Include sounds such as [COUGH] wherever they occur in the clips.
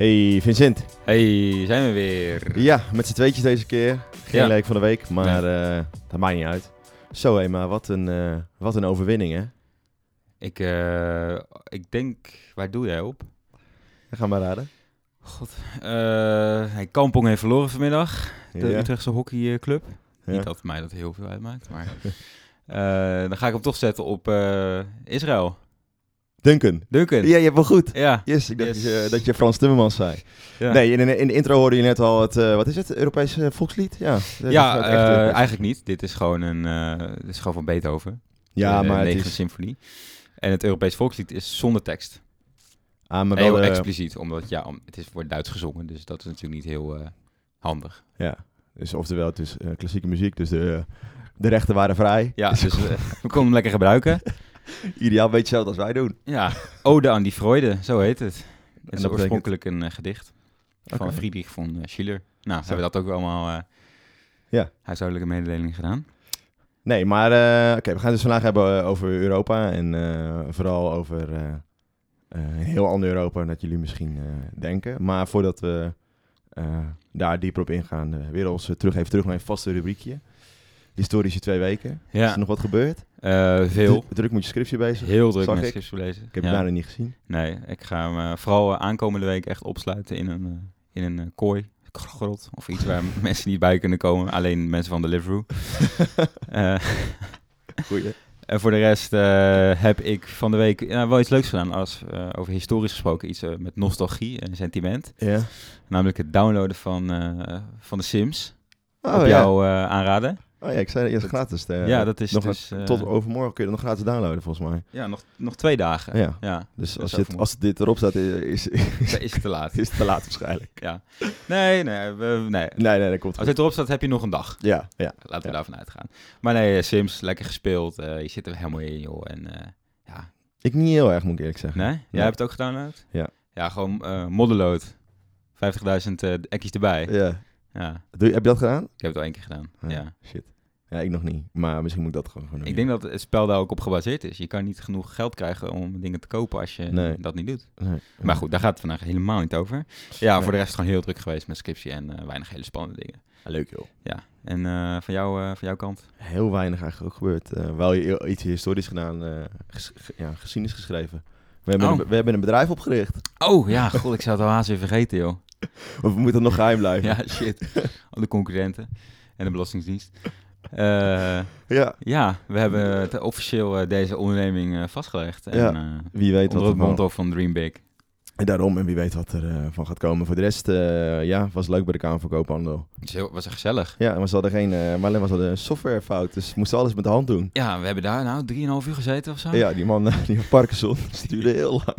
Hey Vincent. Hey, zijn we weer. Ja, met z'n tweetjes deze keer. Geen Ja. leek van de week, maar eh, dat maakt niet uit. Zo maar wat een, eh, wat een overwinning hè. Ik, eh, ik denk, waar doe jij op? Dan gaan we maar raden. God. hey, Kampong heeft verloren vanmiddag. De Ja. Utrechtse hockeyclub. Ja. Niet dat mij dat heel veel uitmaakt, maar... [LAUGHS] dan ga ik hem toch zetten op Israël. Duncan. Duncan. Ja, je hebt wel goed. Ja. Yes, ik dacht Yes. Dat, je, dat je Frans Timmermans zei. Ja. Nee, in, in de intro hoorde je net al het, eh, wat is het, het Europese volkslied? Ja, Ja, het eh, echt Europees. eigenlijk niet. Dit is gewoon een, eh, dit is gewoon van Beethoven. Ja, de maar het negende is... symfonie. En het Europees volkslied is zonder tekst. Ah, maar heel wel, eh, expliciet, omdat ja, om- het is wordt Duits gezongen, dus dat is natuurlijk niet heel eh, handig. Ja, dus oftewel, het is eh, klassieke muziek, dus de, de rechten waren vrij. Ja, dus [LAUGHS] eh, we konden hem lekker gebruiken. [LAUGHS] Ideaal beetje hetzelfde als wij doen. Ja, Ode aan die Freude, zo heet het. Het is betekent- oorspronkelijk een eh, gedicht van. Friedrich von eh, Schiller. Nou, hebben we dat ook allemaal eh Ja. huishoudelijke mededeling gedaan. Nee, maar oké, we gaan het dus vandaag hebben over Europa en vooral over een heel ander Europa dan dat jullie misschien denken. Maar voordat we daar dieper op ingaan, weer ons terug, even terug naar een vaste rubriekje. Historische twee weken. Is er nog wat gebeurd? Eh, veel. Dru- Druk met je scriptje bezig. Heel druk met ik. scripts lezen. Ik heb ja. het bijna niet gezien. Nee, ik ga hem eh, vooral eh, aankomende week echt opsluiten in een, in een kooi. Grot of iets waar [LAUGHS] mensen niet bij kunnen komen. Alleen mensen van Deliveroo. [LAUGHS] Eh Goeie. [LAUGHS] En voor de rest heb ik van de week wel iets leuks gedaan. Als, eh, over historisch gesproken, iets met nostalgie en sentiment. Ja. Namelijk het downloaden van, van de Sims. Oh, op ja. jou eh, aanraden. Oh ja, ik zei eerst gratis. eh, ja, dat is nog dus... een- eh, tot overmorgen kun je dat nog gratis downloaden, volgens mij. ja, nog, nog twee dagen. Ja. ja Dus als, dit, als dit erop staat, is, is, is het te laat. [LAUGHS] is het te laat waarschijnlijk. ja. Nee, nee, we- nee. Nee, nee, dat komt Als het erop staat, heb je nog een dag. Ja, ja. Laten we Ja. daarvan uitgaan. Maar nee, eh, Sims, lekker gespeeld. je zit er helemaal in, joh. En ja, Ik niet heel erg, moet ik eerlijk zeggen. Nee? Jij Nee. hebt het ook gedownload? Ja. Ja, gewoon eh modderload. 50.000 eh ekkies erbij. Ja. Ja, Doe, heb je dat gedaan? ik heb het al één keer gedaan. Ja. Shit. Ja, ik nog niet. Maar misschien moet ik dat gewoon doen. Ik denk dat het spel daar ook op gebaseerd is. Je kan niet genoeg geld krijgen om dingen te kopen als je Nee. dat niet doet. Nee. Maar goed, daar gaat het vandaag helemaal niet over. Ja, Nee. voor de rest gewoon heel druk geweest met scriptie en eh, weinig hele spannende dingen. Ja, leuk joh. Ja, en eh, van, jou, eh, van jouw kant? Heel weinig eigenlijk ook gebeurd. Wel iets historisch gedaan. ges- ge- ja, geschiedenis geschreven. We hebben, Oh. een, we hebben een bedrijf opgericht. Oh ja, god, ik zou het al haast weer vergeten, joh. [LAUGHS] Of we moeten nog geheim blijven. Ja, shit. [LAUGHS] Al de concurrenten en de Belastingdienst. Eh, Ja. Ja, we hebben het officieel eh, deze onderneming eh, vastgelegd. En, Ja, Wie weet onder wat het motto van Dream Big. En daarom, en wie weet wat er van gaat komen. Voor de rest, ja, was leuk bij de Kamer van Koophandel. Het was echt gezellig. Ja, maar ze hadden geen, maar alleen was een softwarefout, dus moesten alles met de hand doen. Ja, we hebben daar nou 3,5 uur gezeten of zo. Ja, die man, [LAUGHS] die Parkinson, die duurde heel lang.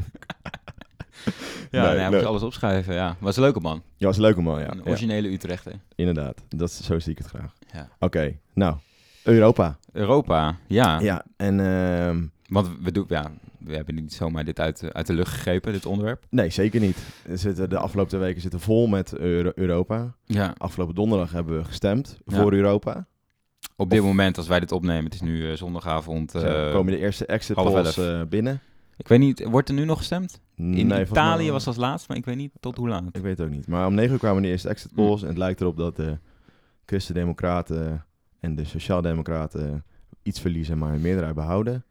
Ja Nee, moest alles opschrijven. Ja, was een leuke man. Ja, was een leuke man, ja. een originele Utrechter. Inderdaad, dat, is- zo zie ik het graag. Ja. Oké, nou, Europa. Europa, ja. Ja, en ehm, Want we, doen, ja, we hebben niet zomaar dit uit, de- uit de lucht gegrepen, dit onderwerp. nee, zeker niet. Zitten, de afgelopen weken zitten vol met Euro- Europa. Ja. Afgelopen donderdag hebben we gestemd voor Europa. Op dit moment, als wij dit opnemen, het is nu eh, zondagavond. Zo, eh, komen de eerste exit polls eh, binnen. Ik weet niet, wordt er nu nog gestemd? In Nee, Italië mij- was als laatst, maar ik weet niet tot hoe laat. Ik weet het ook niet. Maar om 9 uur kwamen de eerste exit polls. En het lijkt erop dat de Christen-Democraten en de Sociaaldemocraten iets verliezen, maar een meerderheid behouden.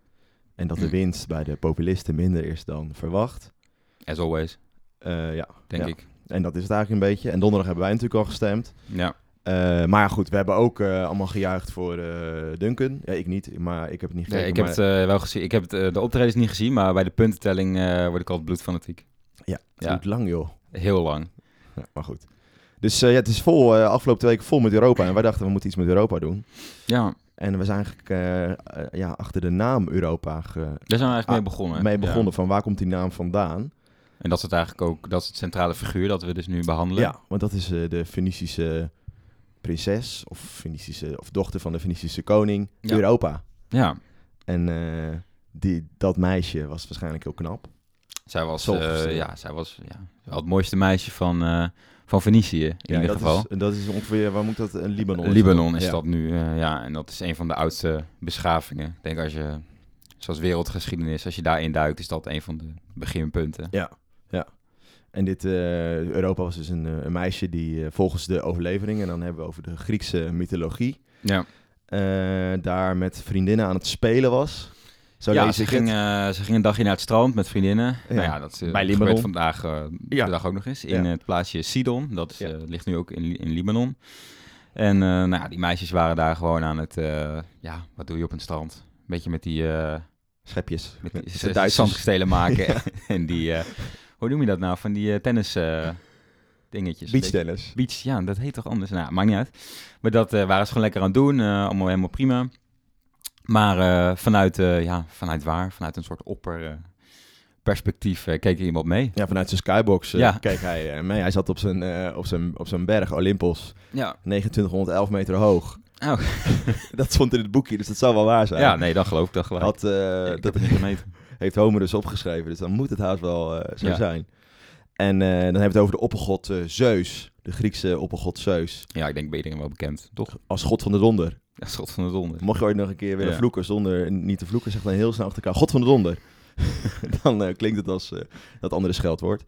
En dat de Mm. winst bij de populisten minder is dan verwacht. As always, Eh, ja, denk Ja. ik. en dat is het eigenlijk een beetje. En donderdag hebben wij natuurlijk al gestemd. Ja. Eh, maar goed, we hebben ook eh, allemaal gejuicht voor eh, Duncan. Ja, ik niet, maar ik heb het niet gekeken. Nee, ik heb maar- het wel gezien. Ik heb het, de optredens niet gezien, maar bij de puntentelling word ik altijd bloedfanatiek. Ja, het ja. duurt lang joh. Heel lang. Ja, maar goed. Dus ja, het is vol, afgelopen twee weken vol met Europa. En wij dachten, we moeten iets met Europa doen. Ja, En we zijn eigenlijk ja, achter de naam Europa ge- daar zijn we eigenlijk mee begonnen. mee Ja. begonnen. Van waar komt die naam vandaan? En dat is het eigenlijk ook, dat is het centrale figuur dat we dus nu behandelen. Ja, want dat is de Fenicische prinses of, Fenicische, of dochter van de Fenicische koning Ja. Europa. Ja, En eh, die, dat meisje was waarschijnlijk heel knap. zij was, gesteld. ja, zij was ja, wel het mooiste meisje van, eh, van Venetië in Ja, ieder dat geval. Is, dat is ongeveer, waar moet dat? Een Libanon. is Libanon dat? is Ja. dat nu, ja. En dat is een van de oudste beschavingen. Ik denk als je, zoals wereldgeschiedenis, als je daarin duikt, is dat een van de beginpunten. Ja, ja. En dit eh, Europa was dus een, eh, een meisje die eh, volgens de overlevering, en dan hebben we over de Griekse mythologie, Ja, eh, daar met vriendinnen aan het spelen was. Zo ja ze, ging, eh, ze ging een dagje naar het strand met vriendinnen. Ja. Nou ja, dat eh, Bij gebeurt Libanon. vandaag eh, Ja. de dag ook nog eens. In Ja. het plaatsje Sidon. Dat is, Ja. eh, ligt nu ook in, in Libanon. En eh, nou ja, die meisjes waren daar gewoon aan het... eh, ja, wat doe je op een strand? Een beetje met die... eh Schepjes. met Met die Duitsers. zandkastelen maken. [LAUGHS] en die... hoe noem je dat nou? Van die eh, tennis eh, dingetjes. Beachtennis. Beach, ja, dat heet toch anders? Nou, maakt niet uit. Maar dat eh, waren ze gewoon lekker aan het doen. eh, allemaal helemaal prima. Maar vanuit, ja, vanuit waar? Vanuit een soort opper perspectief keek iemand mee. Ja, vanuit zijn skybox Ja. keek hij mee. Hij zat op zijn, op zijn, op zijn berg, Olympos, Ja. 2911 meter hoog. Oh. [LAUGHS] dat stond in het boekje, dus dat zal wel waar zijn. ja, nee, dat geloof ik. Dat gelijk. Had, Ik heb dat het niet [LAUGHS] gemeten. Heeft Homer dus opgeschreven, dus dan moet het haast wel eh, zo Ja. zijn. En eh, dan hebben we het over de oppergod eh, Zeus, de Griekse oppergod Zeus, Ja, ik denk iedereen wel bekend, toch? als god van de donder. Ja, schot van de donder. Mocht je ooit nog een keer willen Ja. vloeken zonder niet te vloeken, zeg dan heel snel achter elkaar, god van de donder. [LAUGHS] dan klinkt het als dat andere scheldwoord.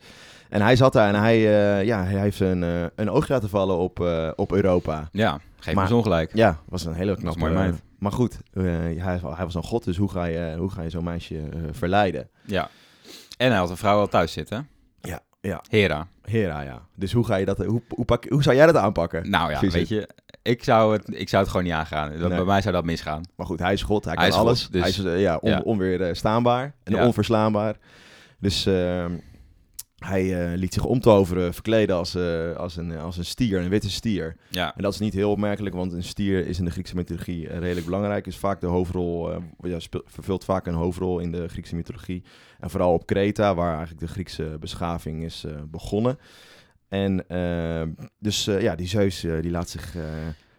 En hij zat daar en hij, ja, hij heeft een, een oog laten vallen op, op Europa. Ja, geef Maar- me ongelijk. Ja, was een hele knappe mooi meid. Maar goed, eh, hij, hij was een god, dus hoe ga je, hoe ga je zo'n meisje eh, verleiden? Ja. En hij had een vrouw al thuis zitten. Ja, ja. Hera. Hera, ja. Dus hoe ga je dat, hoe, hoe, pak, hoe zou jij dat aanpakken? Nou ja, weet je, ik zou het, ik zou het gewoon niet aangaan. Dat, Nee. Bij mij zou dat misgaan. Maar goed, hij is god, hij, Hij kan is God, alles. dus- Hij is eh, ja, on, ja. onweerstaanbaar en Ja. onverslaanbaar. Dus eh, hij eh, liet zich omtoveren, verkleden als, eh, als, een, als een stier, een witte stier. Ja. En dat is niet heel opmerkelijk, want een stier is in de Griekse mythologie eh, redelijk belangrijk. Is vaak de hoofdrol, ja, vervult vaak een hoofdrol in de Griekse mythologie. En vooral op Kreta, waar eigenlijk de Griekse beschaving is begonnen. En eh, dus ja, die Zeus die laat zich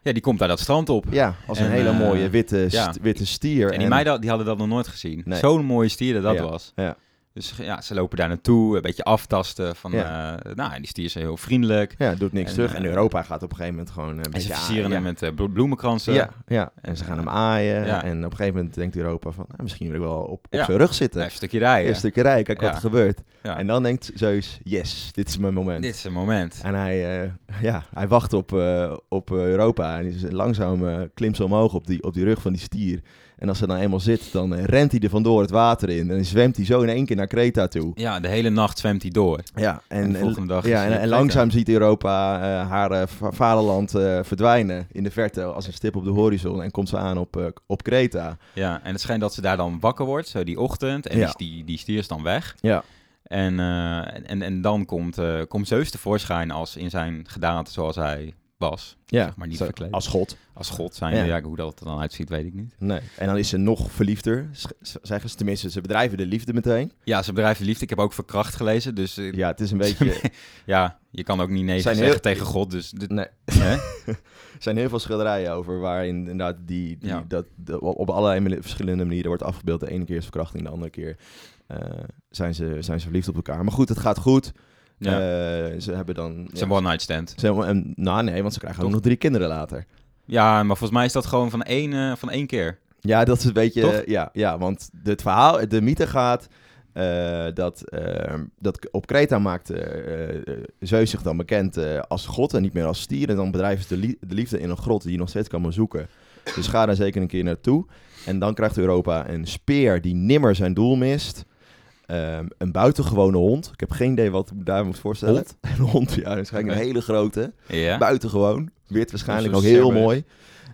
ja, die komt daar dat strand op. ja, als een En, hele mooie witte, st- ja. witte stier. En die meiden die hadden dat nog nooit gezien. Nee. Zo'n mooie stier dat dat Ja, was. ja. Dus ja, ze lopen daar naartoe, een beetje aftasten. Van, Ja. eh, nou, en die stier is heel vriendelijk. Ja, doet niks En, terug. En eh, Europa gaat op een gegeven moment gewoon een En beetje ze versieren aaien. hem met eh, blo- bloemenkransen. Ja, ja, en ze gaan hem aaien. Ja. En op een gegeven moment denkt Europa van, nou, misschien wil ik wel op, op zijn rug zitten. Een stukje rijden. Een stukje rijden, kijk wat er gebeurt. En dan denkt Zeus, yes, dit is mijn moment. Dit is een moment. En hij, eh, ja, hij wacht op, eh, op eh, Europa en is langzaam eh, klimt ze omhoog op die, op die rug van die stier. En als ze dan eenmaal zit, dan eh, rent hij er vandoor het water in. En dan zwemt hij zo in één keer naar Kreta toe. Ja, de hele nacht zwemt hij door. Ja, en, En de volgende dag ja, en, langzaam ziet Europa eh, haar eh, va- vaderland verdwijnen in de verte als een stip op de horizon. En komt ze aan op, op Kreta. Ja, en het schijnt dat ze daar dan wakker wordt, zo die ochtend. En Ja. die, die, stier is dan weg. Ja, En, en, en dan komt, komt Zeus tevoorschijn als in zijn gedaante zoals hij was. ja. Zeg maar niet Zo, verkleed. als god. Als god zijn. Ja. Ja. hoe dat er dan uitziet, weet ik niet. Nee. En dan is ze nog verliefder, zeggen ze. Tenminste, ze bedrijven de liefde meteen. Ja, ze bedrijven liefde. Ik heb ook verkracht gelezen. Dus eh, Ja, het is een beetje... [LAUGHS] ja, je kan ook niet nee Zijn zeggen heel- tegen God. Dus dit, nee. hè? [LAUGHS] Er zijn heel veel schilderijen over waarin inderdaad die, die, Ja. dat, de- op allerlei verschillende manieren wordt afgebeeld. De ene keer is verkrachting, de andere keer eh, zijn, ze, zijn ze verliefd op elkaar. Maar goed, het gaat goed. Ja. Eh, ze hebben dan... het is ja, een one night stand. ze hebben- en, nou nee, want ze krijgen ook nog drie kinderen later. Ja, maar volgens mij is dat gewoon van één, eh, van één keer. Ja, dat is een beetje... Toch? ja, ja, want het verhaal, de mythe gaat... eh, dat, eh, dat op Kreta maakt eh, Zeus zich dan bekend als god en niet meer als stier. En dan bedrijven ze de liefde in een grot die je nog steeds kan bezoeken. Dus ga daar zeker een keer naartoe. En dan krijgt Europa een speer die nimmer zijn doel mist. Ehm, een buitengewone hond. Ik heb geen idee wat ik me daar moet voorstellen. Hond? [LAUGHS] Een hond, ja. Waarschijnlijk een hele grote. Ja. Buitengewoon. Wit waarschijnlijk ook heel mooi.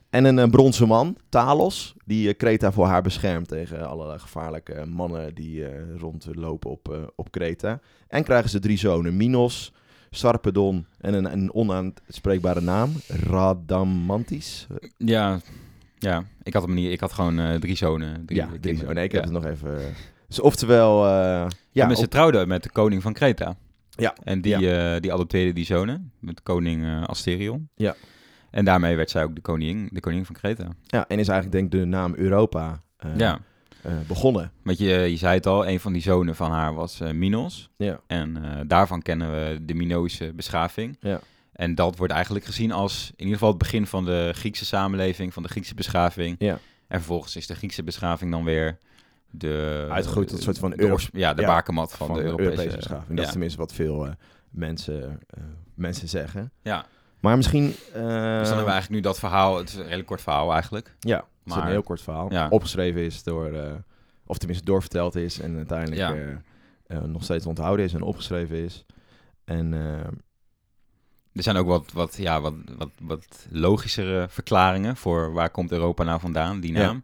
En een, eh, bronzen man, Talos, die eh, Kreta voor haar beschermt tegen alle gevaarlijke mannen die eh, rondlopen op, eh, op Kreta. En krijgen ze drie zonen, Minos, Sarpedon en een, een onuitspreekbare naam, Radamantis. Ja, ja. Ik had hem niet. Ik had gewoon drie zonen. Drie ja, drie kinderen. zonen. Nee, ik Ja. heb het nog even, Dus oftewel, eh, Ja, ja, maar ze op- trouwden met de koning van Kreta. Ja. En die, eh, die adopteerde die zonen met koning eh Asterion. Ja. En daarmee werd zij ook de koningin, de koningin van Kreta. ja, en is eigenlijk denk ik de naam Europa ja, begonnen. want je, je zei het al, een van die zonen van haar was Minos. Ja. En daarvan kennen we de Minoïsche beschaving. Ja. En dat wordt eigenlijk gezien als in ieder geval het begin van de Griekse samenleving, van de Griekse beschaving. Ja. En vervolgens is de Griekse beschaving dan weer de... Uitgegroeid tot een soort van de Ja, de ja, bakermat van, de Europese, beschaving. Dat is tenminste wat veel eh, mensen, eh, mensen zeggen. Ja, Maar misschien... eh, dus dan hebben we eigenlijk nu dat verhaal. Het is een redelijk kort verhaal eigenlijk. Ja, het is Maar- een heel kort verhaal. Ja. Opgeschreven is door... of tenminste doorverteld is en uiteindelijk nog steeds onthouden is en opgeschreven is. En Er zijn ook wat, wat, ja, wat, wat, wat logischere verklaringen voor waar komt Europa nou vandaan, die Ja.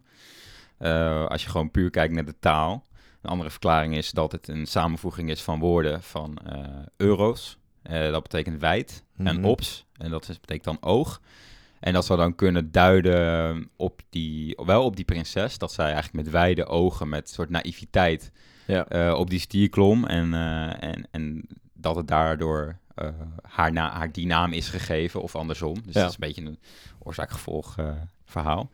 Eh, als je gewoon puur kijkt naar de taal. Een andere verklaring is dat het een samenvoeging is van woorden van eh, euro's. Eh, dat betekent wijd. En Mhm. ops. En dat is, betekent dan oog. En dat zou dan kunnen duiden op die, wel op die prinses. Dat zij eigenlijk met wijde ogen, met soort naïviteit, ja. op die stier klom. En, en, en dat het daardoor haar, na, haar die naam is gegeven of andersom. Dus Ja. dat is een beetje een oorzaak-gevolg eh, verhaal.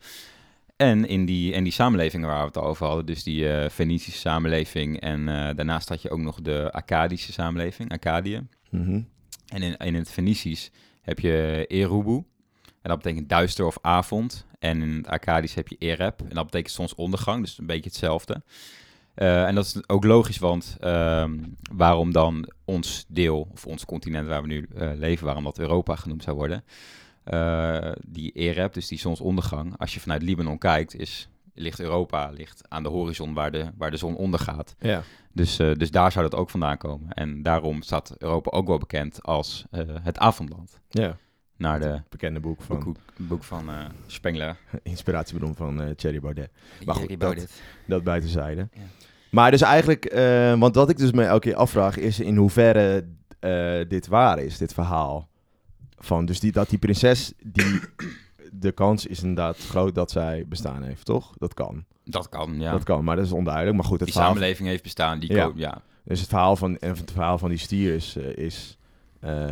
En in die, en die samenlevingen waar we het al over hadden, dus die eh Fenicische samenleving en eh, daarnaast had je ook nog de Akkadische samenleving, Akkadië. Mhm. En in, in het Fenicisch heb je Erubu. En dat betekent duister of avond. En in het Akkadisch heb je Ereb. En dat betekent soms ondergang. Dus een beetje hetzelfde. Eh, en dat is ook logisch, want ehm, waarom dan ons deel, of ons continent waar we nu leven, waarom dat Europa genoemd zou worden. Eh, die Ereb, dus die zonsondergang, als je vanuit Libanon kijkt, is, ligt Europa ligt aan de horizon waar de, waar de zon ondergaat. Ja. Dus, eh, dus daar zou dat ook vandaan komen. En daarom staat Europa ook wel bekend als eh, het avondland. ja. Naar de Het bekende boek van boek, boek van eh Spengler. [LAUGHS] inspiratiebron van eh Thierry Baudet. Maar goed, Jerry dat- Baudet. Dat buitenzijde. Ja. Maar dus eigenlijk, want wat ik dus me elke keer afvraag, is in hoeverre dit waar is, dit verhaal. Van, dus die, dat die prinses, die, de kans is inderdaad groot dat zij bestaan heeft, toch? Dat kan. Dat kan, ja. Dat kan, maar dat is onduidelijk. Maar goed, het die verhaal, samenleving heeft bestaan. Die Ja. dus het verhaal van, en het verhaal van die stier is, eh, is eh,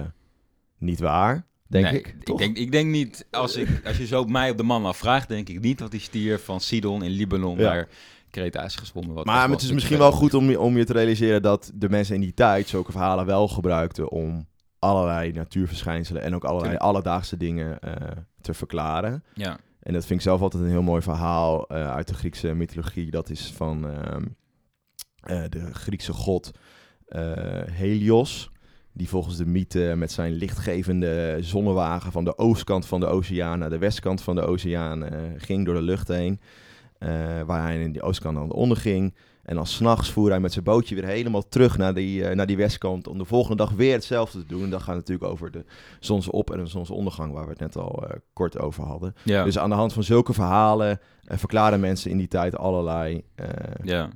niet waar, denk Nee, ik. toch? denk, ik denk niet, als, ik, als je zo op mij op de man afvraagt, denk ik niet dat die stier van Sidon in Libanon Ja. naar Kreta is gezwonden. Wat Maar het is misschien wel goed om je, om je te realiseren dat de mensen in die tijd zulke verhalen wel gebruikten om allerlei natuurverschijnselen en ook allerlei alledaagse dingen eh, te verklaren. Ja, En dat vind ik zelf altijd een heel mooi verhaal eh, uit de Griekse mythologie. Dat is van ehm, eh, de Griekse god Helios. Die volgens de mythe met zijn lichtgevende zonnewagen van de oostkant van de oceaan naar de westkant van de oceaan ging door de lucht heen. Eh, waar hij in die oostkant aan onderging. En dan s'nachts voer hij met zijn bootje weer helemaal terug naar die, eh, naar die westkant. Om de volgende dag weer hetzelfde te doen. En dat gaat natuurlijk over de zonsop- en de zonsondergang, waar we het net al eh, kort over hadden. ja. Dus aan de hand van zulke verhalen verklaren mensen in die tijd allerlei ja.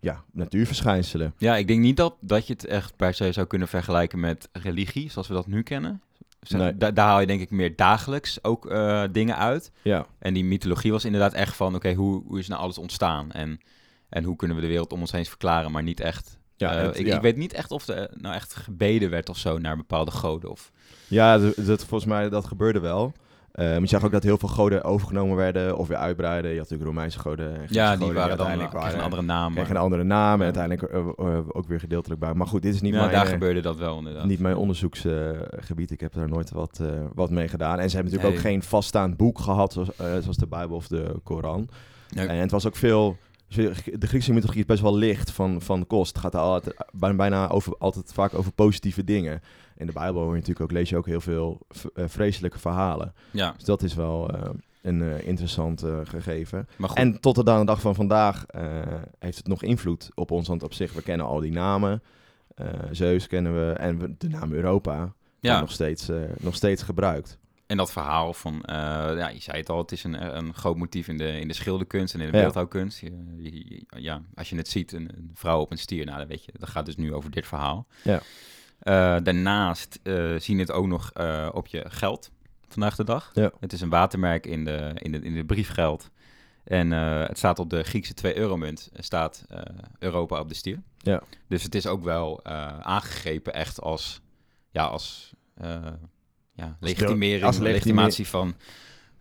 ja, natuurverschijnselen. ja, ik denk niet dat, dat je het echt per se zou kunnen vergelijken met religie, zoals we dat nu kennen. Zeg, Nee. da- daar haal je denk ik meer dagelijks ook eh, dingen uit. Ja, En die mythologie was inderdaad echt van, oké, hoe, hoe is nou alles ontstaan? En, en hoe kunnen we de wereld om ons heen verklaren, maar niet echt... ja, eh, ik, ja. ik weet niet echt of er nou echt gebeden werd of zo naar bepaalde goden. Of, ja dat, dat- volgens mij dat gebeurde wel. Eh, maar je zag ook dat heel veel goden overgenomen werden of weer uitbreiden. Je had natuurlijk Romeinse goden. en Griekse ja, die goden waren dan uiteindelijk kregen een andere naam. kregen een andere naam en uiteindelijk eh, eh, ook weer gedeeltelijk bij. Maar goed, dit is niet ja, mijn, daar eh, gebeurde dat wel inderdaad. niet mijn onderzoeksgebied. ik heb daar nooit wat, eh, wat mee gedaan. En ze hebben natuurlijk Nee. ook geen vaststaand boek gehad, zoals, eh, zoals de Bijbel of de Koran. Nee. En het was ook veel... De Griekse mythologie is best wel licht van, van kost. Het gaat er altijd, bijna over, altijd vaak over positieve dingen. In de Bijbel hoor je natuurlijk ook, lees je ook heel veel eh, vreselijke verhalen. Ja, Dus dat is wel eh, een eh, interessant gegeven. En tot de dag van vandaag heeft het nog invloed op ons. Want op zich, we kennen al die namen. Zeus kennen we. En we- de naam Europa wordt ja, nog, steeds, nog steeds gebruikt. en dat verhaal van, ja, je zei het al, het is een, een groot motief in de, in de schilderkunst en in de Ja. beeldhouwkunst. Je- ja, als je het ziet, een, een vrouw op een stier, nou, dan weet je, dat gaat dus nu over dit verhaal. Ja. Eh, daarnaast eh, zien het ook nog eh, op je geld vandaag de dag. Ja. Het is een watermerk in de, in de, in de briefgeld. En het staat op de Griekse 2 euromunt, staat Europa op de stier. Ja. Dus het is ook wel eh, aangegrepen echt als, ja, als ja, legitimering, als legitimatie van,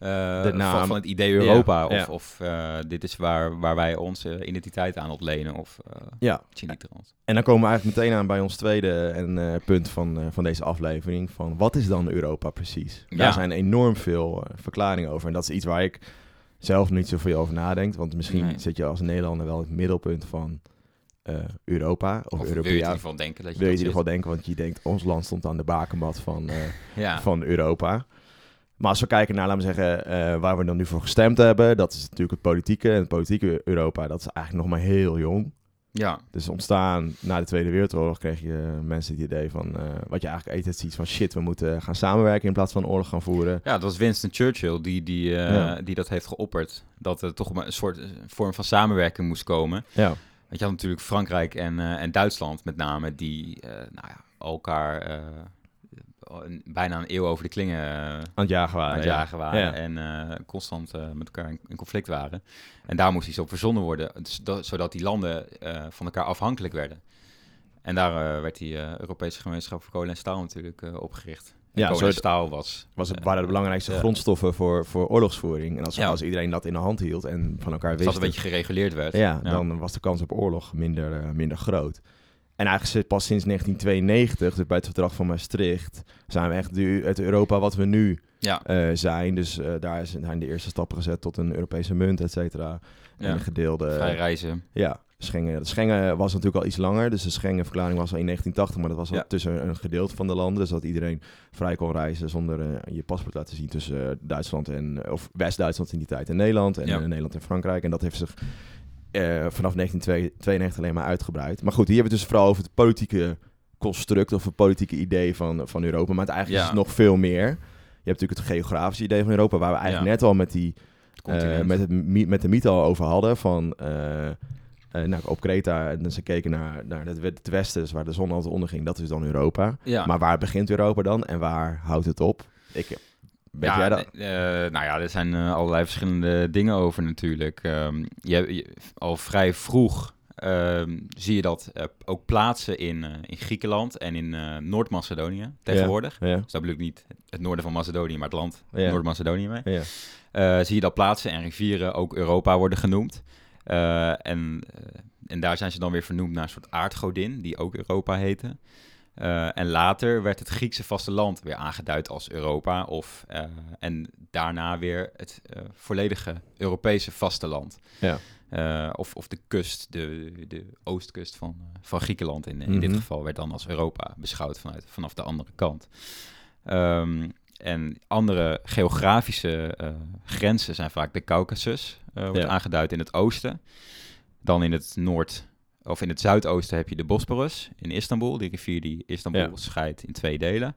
De naam. van, het idee Europa. Ja, Of, ja. of eh, dit is waar, waar wij onze identiteit aan ontlenen. Of uh, Ja. En dan komen we eigenlijk meteen aan bij ons tweede en, eh, punt van, eh, van deze aflevering. Van wat is dan Europa precies? Ja. Daar zijn enorm veel eh, verklaringen over. En dat is iets waar ik zelf niet zoveel over nadenk. Want misschien Nee. zit je als Nederlander wel in het middelpunt van eh, Europa. Of, Of wil je in ieder geval denken dat je wil je in ieder geval denken, want je denkt, ons land stond aan de bakenmat van, eh, van Europa. Maar als we kijken naar, laten we zeggen, eh, waar we dan nu voor gestemd hebben, dat is natuurlijk het politieke. En het politieke Europa, dat is eigenlijk nog maar heel jong. ja. Dus ontstaan na de Tweede Wereldoorlog kreeg je mensen het idee van, eh, wat je eigenlijk altijd ziet van shit, we moeten gaan samenwerken in plaats van oorlog gaan voeren. Ja, dat was Winston Churchill die, die, eh, Ja. die dat heeft geopperd. Dat er toch maar een soort vorm van samenwerking moest komen. Ja, Want je had natuurlijk Frankrijk en, en Duitsland met name, die nou ja, elkaar bijna een eeuw over de klingen eh, aan het jagen waren. aan het ja. jagen waren Ja. en eh, constant eh, met elkaar in, in conflict waren. En daar moest iets op verzonnen worden, dus dat- zodat die landen van elkaar afhankelijk werden. En daar werd die Europese gemeenschap voor kolen en staal natuurlijk opgericht. En Ja, kolen en staal was... Was het, waren de belangrijkste grondstoffen voor, voor oorlogsvoering. En als, Ja. als iedereen dat in de hand hield en van elkaar Als wist... dat een beetje gereguleerd werd. Ja, dan was de kans op oorlog minder, minder groot. En eigenlijk zit pas sinds 1992, dus bij het verdrag van Maastricht, zijn we echt het Europa wat we nu Ja, eh, zijn. Dus eh, daar zijn de eerste stappen gezet tot een Europese munt, et cetera. En een gedeelde... vrij reizen. Ja, Schengen. De Schengen was natuurlijk al iets langer. Dus de Schengen-verklaring was al in 1980, maar dat was al Ja. tussen een gedeelte van de landen. Dus dat iedereen vrij kon reizen zonder eh, je paspoort laten zien tussen Duitsland en, of West-Duitsland in die tijd en Nederland. En Nederland en Frankrijk. En dat heeft zich vanaf 1992 alleen maar uitgebreid. Maar goed, hier hebben we het dus vooral over het politieke construct of het politieke idee van, van Europa. Maar het eigenlijk Ja. is het nog veel meer. Je hebt natuurlijk het geografische idee van Europa, waar we eigenlijk Ja. net al met die eh, met, het, met de mythe al over hadden van... eh, eh, nou, op Kreta, en ze keken naar, naar het westen, dus waar de zon altijd onderging, dat is dan Europa. ja. Maar waar begint Europa dan en waar houdt het op? Ik, weet ja, jij dat? eh, nou ja, er zijn eh, allerlei verschillende dingen over natuurlijk. Ehm, je, je- al vrij vroeg ehm, zie je dat eh, ook plaatsen in, in Griekenland en in Noord-Macedonië tegenwoordig. Ja, Dus dat bedoel ik niet het noorden van Macedonië, maar het land. Noord-Macedonië mee. ja, zie je dat plaatsen en rivieren ook Europa worden genoemd. En, en daar zijn ze dan weer vernoemd naar een soort aardgodin, die ook Europa heette. Eh, en later werd het Griekse vasteland weer aangeduid als Europa. Of, eh, en daarna weer het eh, volledige Europese vasteland. ja. Of, of de kust, de, de oostkust van, van Griekenland in, in Mhm. dit geval, werd dan als Europa beschouwd vanuit, vanaf de andere kant. Ehm, en andere geografische grenzen zijn vaak de Caucasus, wordt Ja. aangeduid in het oosten. Dan in het noord, of in het zuidoosten heb je de Bosporus in Istanbul, die rivier die Istanbul Ja. scheidt in twee delen.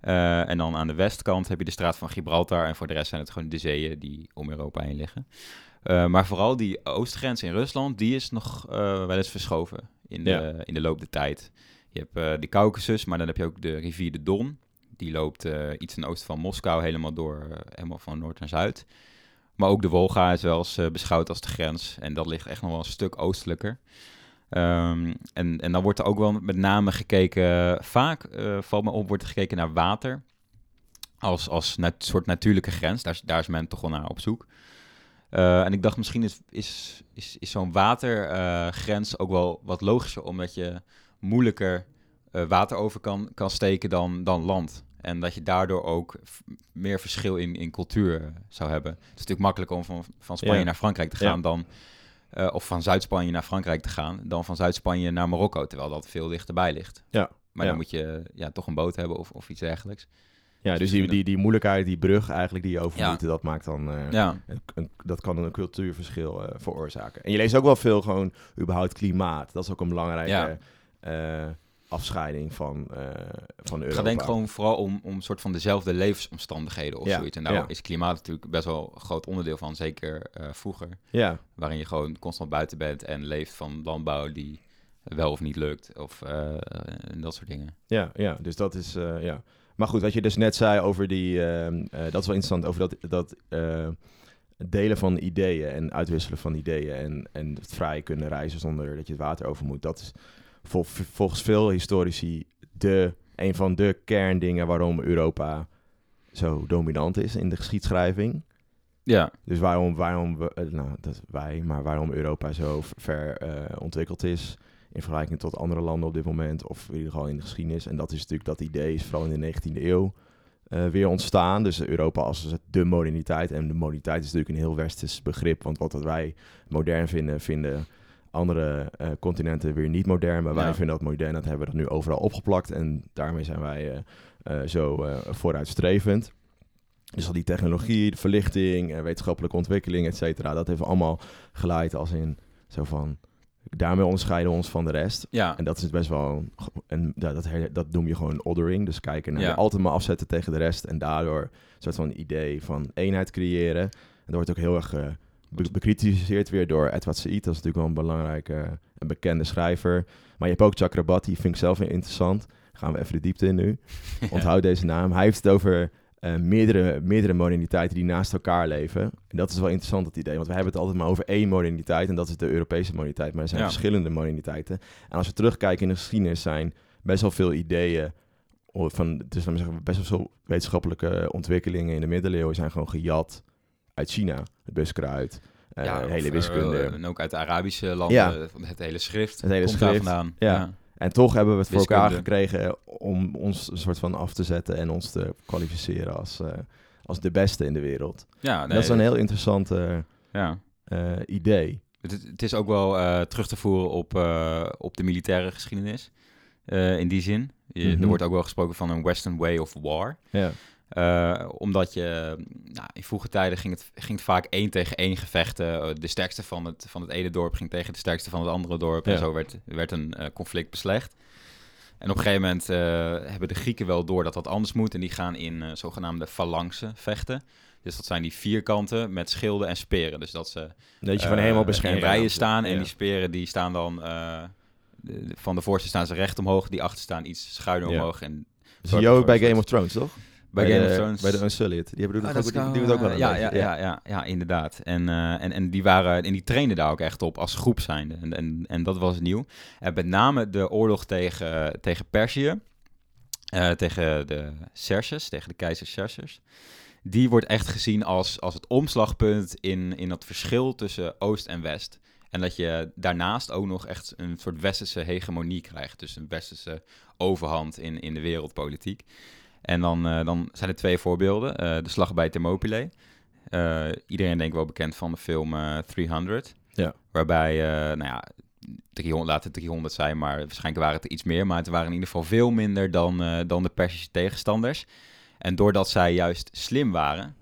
Eh, en dan aan de westkant heb je de straat van Gibraltar. En voor de rest zijn het gewoon de zeeën die om Europa heen liggen. Eh, maar vooral die oostgrens in Rusland, die is nog eh, wel eens verschoven in de, Ja. in de loop der tijd. Je hebt de Caucasus, maar dan heb je ook de rivier de Don. Die loopt iets ten oosten van Moskou helemaal door, helemaal van noord naar zuid. Maar ook de Wolga is wel eens beschouwd als de grens. En dat ligt echt nog wel een stuk oostelijker. Ehm, en, en dan wordt er ook wel met name gekeken, vaak eh, valt me op, wordt er gekeken naar water. Als, als nat- soort natuurlijke grens. Daar, is- daar is men toch wel naar op zoek. Eh, en ik dacht, misschien is, is, is, is zo'n watergrens ook wel wat logischer, omdat je moeilijker eh, water over kan, kan steken dan, dan land. En dat je daardoor ook meer verschil in, in cultuur eh, zou hebben. Het is natuurlijk makkelijker om van, van Spanje Ja. naar Frankrijk te Ja. gaan dan... eh, of van Zuid-Spanje naar Frankrijk te gaan, dan van Zuid-Spanje naar Marokko, terwijl dat veel dichterbij ligt. Ja. Maar Ja. dan moet je ja, toch een boot hebben of, of iets dergelijks. Ja, dus die, die, die moeilijkheid, die brug eigenlijk die je over Ja. dat maakt dan... eh, Ja, een- een- dat kan een cultuurverschil eh, veroorzaken. En je leest ook wel veel gewoon überhaupt klimaat. Dat is ook een belangrijke afscheiding van, eh, van Europa. Het gaat denk ik gewoon vooral om, om soort van dezelfde levensomstandigheden of Ja, zoiets. En daar ja. is klimaat natuurlijk best wel een groot onderdeel van, zeker eh, vroeger. Ja, Waarin je gewoon constant buiten bent en leeft van landbouw die wel of niet lukt. Of eh, en dat soort dingen. ja, ja, dus dat is... ja. Maar goed, wat je dus net zei over die... ehm, eh, dat is wel interessant, over dat... dat delen van ideeën en uitwisselen van ideeën en, en het vrij kunnen reizen zonder dat je het water over moet. Dat is vol- volgens veel historici de, een van de kerndingen waarom Europa zo dominant is in de geschiedschrijving. Ja, Dus waarom, waarom we, eh, nou, dat wij, maar waarom Europa zo ver eh, ontwikkeld is in vergelijking tot andere landen op dit moment, of in ieder geval in de geschiedenis. En dat is natuurlijk dat idee is vooral in de 19e eeuw eh, weer ontstaan. Dus Europa als de moderniteit. En de moderniteit is natuurlijk een heel westers begrip, want wat wij modern vinden, vinden andere eh, continenten weer niet modern. Maar wij Ja. vinden dat modern, dat hebben we dat nu overal opgeplakt. En daarmee zijn wij eh, eh, zo vooruitstrevend. Dus al die technologie, de verlichting, wetenschappelijke ontwikkeling, et cetera, dat heeft allemaal geleid als in zo van. Daarmee onderscheiden we ons van de rest. ja. En dat is best wel. een- En dat, her- dat noem je gewoon othering. Dus kijken naar Ja. altijd maar afzetten tegen de rest. En daardoor een soort van idee van eenheid creëren. En dat wordt ook heel erg be- bekritiseerd weer door Edward Said. Dat is natuurlijk wel een belangrijke en bekende schrijver. Maar je hebt ook Chakrabarti, vind ik zelf weer interessant. Gaan we even de diepte in nu. [LAUGHS] Onthoud deze naam. Hij heeft het over eh, meerdere, meerdere moderniteiten die naast elkaar leven. En dat is wel interessant, dat idee. Want we hebben het altijd maar over één moderniteit. En dat is de Europese moderniteit. Maar er zijn Ja. verschillende moderniteiten. En als we terugkijken in de geschiedenis, zijn best wel veel ideeën. Van, dus laten we zeggen, best wel veel wetenschappelijke ontwikkelingen in de middeleeuwen zijn gewoon gejat uit China. Het buskruid, eh ja, hele eh, wiskunde. en ook uit de Arabische landen, Ja. van het hele schrift. Het hele komt schrift, vandaan. ja. En toch hebben we het voor elkaar gekregen om ons een soort van af te zetten en ons te kwalificeren als, eh, als de beste in de wereld. ja nee, dat is een heel interessant eh, ja. eh, idee. Het, is- het is ook wel eh, terug te voeren op, eh, op de militaire geschiedenis. eh, in die zin. Je- Mhm. Er wordt ook wel gesproken van een Western way of war. Ja, Eh, omdat je, nou, in vroege tijden ging het, ging het vaak één tegen één gevechten. Eh, de sterkste van het, van het ene dorp ging tegen de sterkste van het andere dorp. En zo werd, werd een eh, conflict beslecht. En op een gegeven moment hebben de Grieken wel door dat dat anders moet. En die gaan in zogenaamde phalanxen vechten. Dus dat zijn die vierkanten met schilden en speren. Dus dat ze dat je eh, helemaal beschermd in rijen staan. En die speren die staan dan... de- van de voorste staan ze recht omhoog. Die achter staan iets schuiner Ja. omhoog. En Dat zie je ook bij Game of Thrones, toch? Bij Game de, of Thrones... Bij de Unsullied. Die hebben Ah, ook, dat die, die ook wel een ja, ja, ja, ja, ja, inderdaad. En, eh, en, en die waren en die trainden daar ook echt op als groep zijnde. En, en, en dat was nieuw. En met name de oorlog tegen, tegen Perzië, eh, tegen de Xerxes, tegen de keizer Xerxes. Die wordt echt gezien als, als het omslagpunt in, in dat verschil tussen Oost en West. En dat je daarnaast ook nog echt een soort westerse hegemonie krijgt. Dus een westerse overhand in, in de wereldpolitiek. En dan, eh, dan zijn er twee voorbeelden. Eh, de slag bij Thermopylae. Eh, iedereen denkt wel bekend van de film eh 300. Ja. Waarbij, nou ja, 300, laten het 300 zijn, maar waarschijnlijk waren het er iets meer. Maar het waren in ieder geval veel minder dan, dan de Persische tegenstanders. En doordat zij juist slim waren,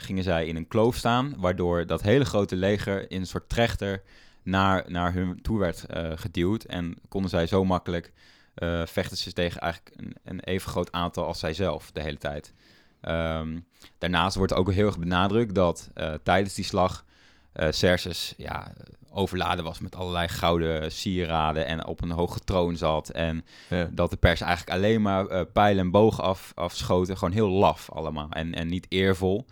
gingen zij in een kloof staan. Waardoor dat hele grote leger in een soort trechter naar, naar hun toe werd geduwd. En konden zij zo makkelijk eh, vechten ze tegen eigenlijk een, een even groot aantal als zijzelf de hele tijd. Ehm, daarnaast wordt ook heel erg benadrukt dat eh, tijdens die slag Xerxes ja, overladen was met allerlei gouden sieraden en op een hoge troon zat. En Ja. dat de pers eigenlijk alleen maar pijlen en bogen af, afschoten. Gewoon heel laf allemaal en, en niet eervol.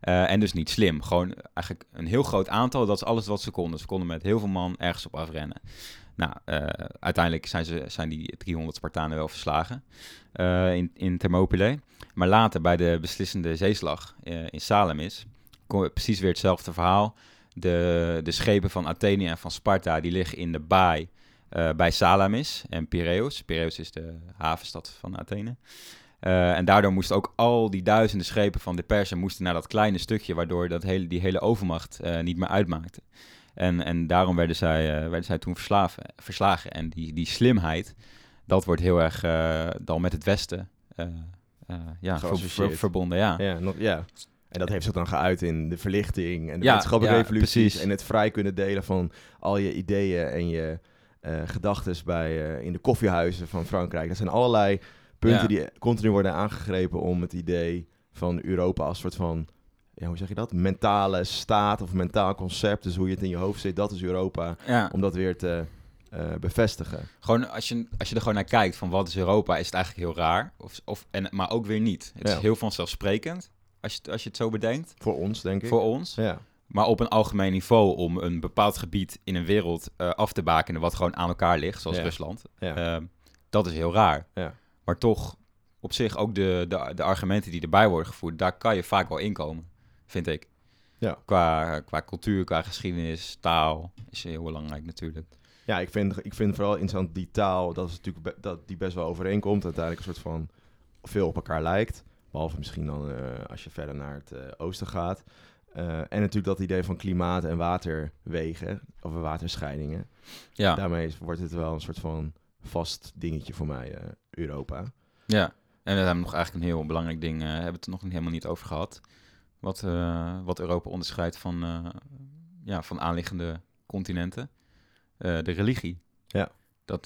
En dus niet slim. Gewoon eigenlijk een heel groot aantal. Dat is alles wat ze konden. Ze konden met heel veel man ergens op afrennen. Nou, eh, uiteindelijk zijn, ze, zijn die 300 Spartanen wel verslagen eh, in, in Thermopylae. Maar later, bij de beslissende zeeslag eh, in Salamis, kom, precies weer hetzelfde verhaal. De, de schepen van Athene en van Sparta, die liggen in de baai bij Salamis en Piraeus. Piraeus is de havenstad van Athene. En daardoor moesten ook al die duizenden schepen van de Persen moesten naar dat kleine stukje, waardoor dat hele, die hele overmacht niet meer uitmaakte. En, en daarom werden zij, eh, werden zij toen verslaven, verslagen. En die, die slimheid, dat wordt heel erg eh, dan met het Westen eh, ja, ver- verbonden. Ja. Ja, nog, ja. En dat heeft zich dan geuit in de verlichting en de Ja, wetenschappelijke ja, revoluties. precies. En het vrij kunnen delen van al je ideeën en je gedachten bij, in de koffiehuizen van Frankrijk. Dat zijn allerlei punten Ja. die continu worden aangegrepen om het idee van Europa als soort van, ja, hoe zeg je dat? Mentale staat of mentaal concept. Dus hoe je het in je hoofd zit, dat is Europa. Ja. Om dat weer te eh, bevestigen. Gewoon als je, als je er gewoon naar kijkt van wat is Europa, is het eigenlijk heel raar. Of, of, en, maar ook weer niet. Het Ja. is heel vanzelfsprekend. als je, het- als je het zo bedenkt, Voor ons, denk ik. voor ons. Ja. Maar op een algemeen niveau om een bepaald gebied in een wereld eh, af te bakenen wat gewoon aan elkaar ligt, zoals Ja. Rusland. Ja. Eh, dat is heel raar. Ja. Maar toch, op zich ook de, de, de argumenten die erbij worden gevoerd, daar kan je vaak wel inkomen, vind ik. Ja. Qua, qua cultuur, qua geschiedenis, taal is heel belangrijk natuurlijk. Ja, ik vind, ik vind vooral interessant die taal, dat, is natuurlijk be- dat die best wel overeenkomt. Uiteindelijk een soort van veel op elkaar lijkt. Behalve misschien dan eh, als je verder naar het eh, oosten gaat. Eh, en natuurlijk dat idee van klimaat en waterwegen, of waterscheidingen. Ja, Daarmee wordt het wel een soort van vast dingetje voor mij, Europa. ja. En we hebben nog eigenlijk een heel belangrijk ding, hebben we het er nog helemaal niet over gehad. Wat, eh, wat Europa onderscheidt van, eh, ja, van aanliggende continenten. Eh, de religie. Ja. Dat,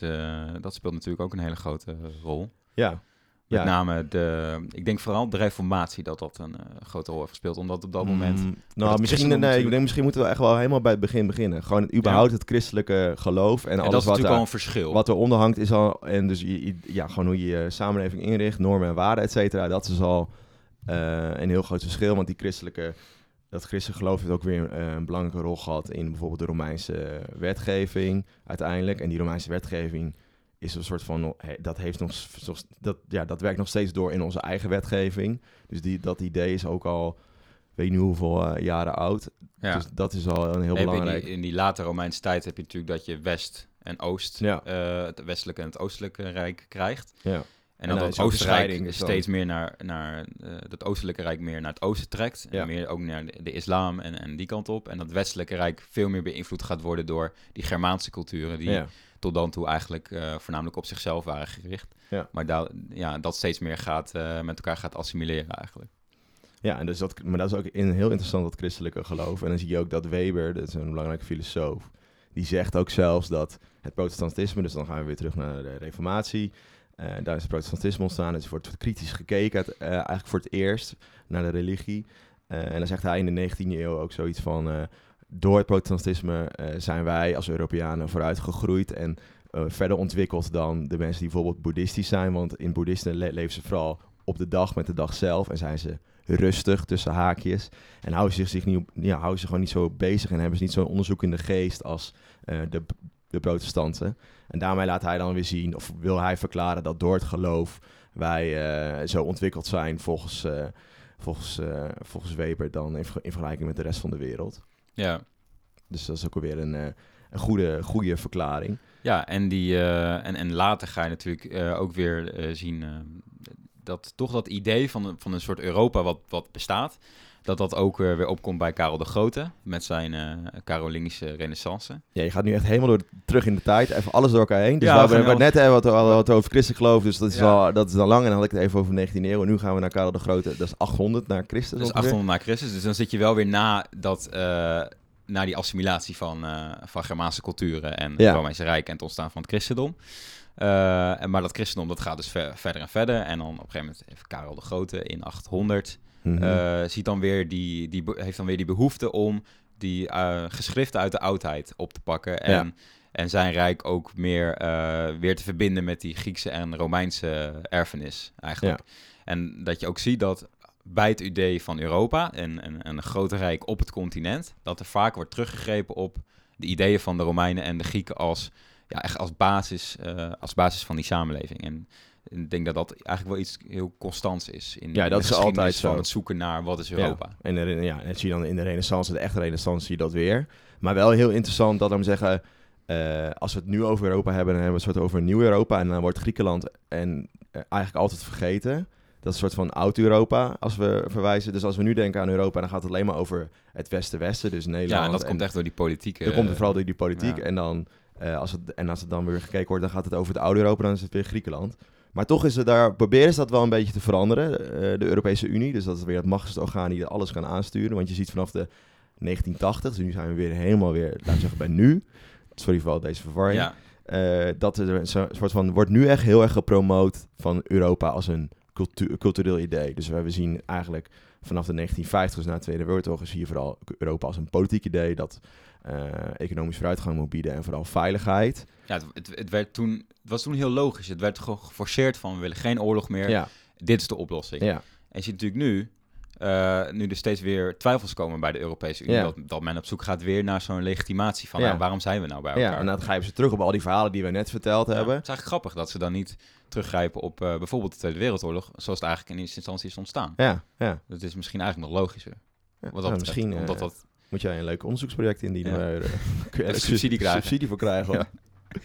dat speelt natuurlijk ook een hele grote rol. Ja, Met ja. name de, ik denk vooral de reformatie dat dat een grote rol heeft gespeeld. Omdat op dat moment, Mm, het nou, misschien, nee, ik denk, misschien moeten we echt wel helemaal bij het begin beginnen. Gewoon het, überhaupt het christelijke geloof en, en alles dat is wat, natuurlijk al een verschil. wat eronder hangt is al... En dus ja, gewoon hoe je je samenleving inricht, normen en waarden, et cetera. Dat is al een heel groot verschil. Want die christelijke, dat christelijke geloof heeft ook weer eh, een belangrijke rol gehad... in bijvoorbeeld de Romeinse wetgeving uiteindelijk. En die Romeinse wetgeving is een soort van... Dat, heeft nog, dat, ja, dat werkt nog steeds door in onze eigen wetgeving. Dus die, dat idee is ook al... Weet niet hoeveel eh, jaren oud. ja. Dus dat is al een heel in, belangrijk. die, in die late Romeinse tijd heb je natuurlijk dat je West en Oost, Ja. eh, het westelijke en het oostelijke rijk krijgt. Ja. En dan dat ook Oostenrijk steeds meer naar, naar eh, dat oostelijke rijk meer naar het oosten trekt. Ja. En meer ook naar de, de islam en, en die kant op. En dat westelijke rijk veel meer beïnvloed gaat worden door die Germaanse culturen die ja. tot dan toe eigenlijk eh, voornamelijk op zichzelf waren gericht. Ja. Maar daar ja, dat steeds meer gaat, eh, met elkaar gaat assimileren eigenlijk. Ja, en dus dat, maar dat is ook in, heel interessant, dat christelijke geloof. En dan zie je ook dat Weber, dat is een belangrijke filosoof, die zegt ook zelfs dat het protestantisme, dus dan gaan we weer terug naar de reformatie, daar is het protestantisme ontstaan, dus er wordt kritisch gekeken, het, eh, eigenlijk voor het eerst, naar de religie. Eh, en dan zegt hij in de 19e eeuw ook zoiets van, eh, door het protestantisme eh, zijn wij als Europeanen vooruit gegroeid en eh, verder ontwikkeld dan de mensen die bijvoorbeeld boeddhistisch zijn, want in boeddhisten le- leven ze vooral op de dag met de dag zelf en zijn ze rustig tussen haakjes. En houden ze zich niet, op- ja, houden ze gewoon niet zo bezig en hebben ze niet zo'n onderzoekende geest als eh, de, de protestanten. En daarmee laat hij dan weer zien, of wil hij verklaren dat door het geloof wij eh, zo ontwikkeld zijn volgens, eh, volgens, eh, volgens Weber dan in, ver- in vergelijking met de rest van de wereld. Ja, Dus dat is ook alweer een, een goede, goede verklaring. Ja, en, die, en, en later ga je natuurlijk ook weer zien dat toch dat idee van, een- van een soort Europa wat, wat bestaat, dat dat ook eh, weer opkomt bij Karel de Grote met zijn eh Carolingische renaissance. Ja, je gaat nu echt helemaal door, terug in de tijd, even alles door elkaar heen. Dus Ja, we hebben net hebben wat, wat, over christelijk geloof, dus dat is, Ja. al, dat is dan lang. En dan had ik het even over de 19e eeuw. En nu gaan we naar Karel de Grote, dat is 800 naar Christus Dus ongeveer. 800 na Christus. Dus dan zit je wel weer na, dat, eh, na die assimilatie van, eh, van Germaanse culturen en Ja. het Romeinse Rijk en het ontstaan van het christendom. En maar dat christendom dat gaat dus ver- verder en verder. En dan op een gegeven moment heeft Karel de Grote in 800 Mhm. eh, ziet dan weer die, die, heeft dan weer die behoefte om die eh, geschriften uit de oudheid op te pakken. En, Ja. en zijn rijk ook meer eh, weer te verbinden met die Griekse en Romeinse erfenis eigenlijk. En dat je ook ziet dat bij het idee van Europa en, en, en een grote rijk op het continent, dat er vaak wordt teruggegrepen op de ideeën van de Romeinen en de Grieken als, ja, echt als, basis, als basis van die samenleving. En ik denk dat dat eigenlijk wel iets heel constants is. In, Ja, dat is altijd zo. van het zoeken naar wat is Europa. Ja. En, er, ja, en zie je dan in de renaissance, de echte renaissance, zie je dat weer. Maar wel heel interessant dat, we zeggen, eh, als we het nu over Europa hebben, dan hebben we het soort over een nieuw Europa. En dan wordt Griekenland en, eh, eigenlijk altijd vergeten. Dat is een soort van oud-Europa, als we verwijzen. Dus als we nu denken aan Europa, dan gaat het alleen maar over het Westen-Westen, dus Nederland. Ja, en dat komt echt door die politieke... Dan komt vooral door die politiek. ja. En, dan, eh, als het, en als het dan weer gekeken wordt, dan gaat het over het oude Europa, dan is het weer Griekenland. Maar toch is het daar, proberen ze dat wel een beetje te veranderen, eh, de Europese Unie. Dus dat is weer het machtigste orgaan die alles kan aansturen. Want je ziet vanaf de 1980, dus nu zijn we weer helemaal weer, laten we zeggen, bij nu. Sorry voor al deze verwarring. Ja, Eh, dat er een soort van, wordt nu echt heel erg gepromoot van Europa als een cultu- cultureel idee. Dus we zien eigenlijk vanaf de 1950, dus na de Tweede Wereldoorlog, zie je vooral Europa als een politiek idee dat eh, economisch vooruitgang moet bieden en vooral veiligheid. Ja het, het, werd toen, het was toen heel logisch. Het werd gewoon geforceerd van we willen geen oorlog meer. Ja, Dit is de oplossing. ja, En je ziet natuurlijk nu, eh, nu er steeds weer twijfels komen bij de Europese Unie. Ja. Dat, dat men op zoek gaat weer naar zo'n legitimatie van nou, waarom zijn we nou bij elkaar? Ja, en dan grijpen ze terug op al die verhalen die we net verteld hebben. Het is eigenlijk grappig dat ze dan niet teruggrijpen op eh, bijvoorbeeld de Tweede Wereldoorlog, zoals het eigenlijk in eerste instantie is ontstaan. Ja, ja. Dat is misschien eigenlijk nog logischer. Ja, Wat dat nou, betreft, misschien eh, omdat dat moet jij een leuk onderzoeksproject indienen. Ja. Waar, eh, [LAUGHS] Een subsidie krijgen. subsidie voor krijgen. Ja. [LAUGHS]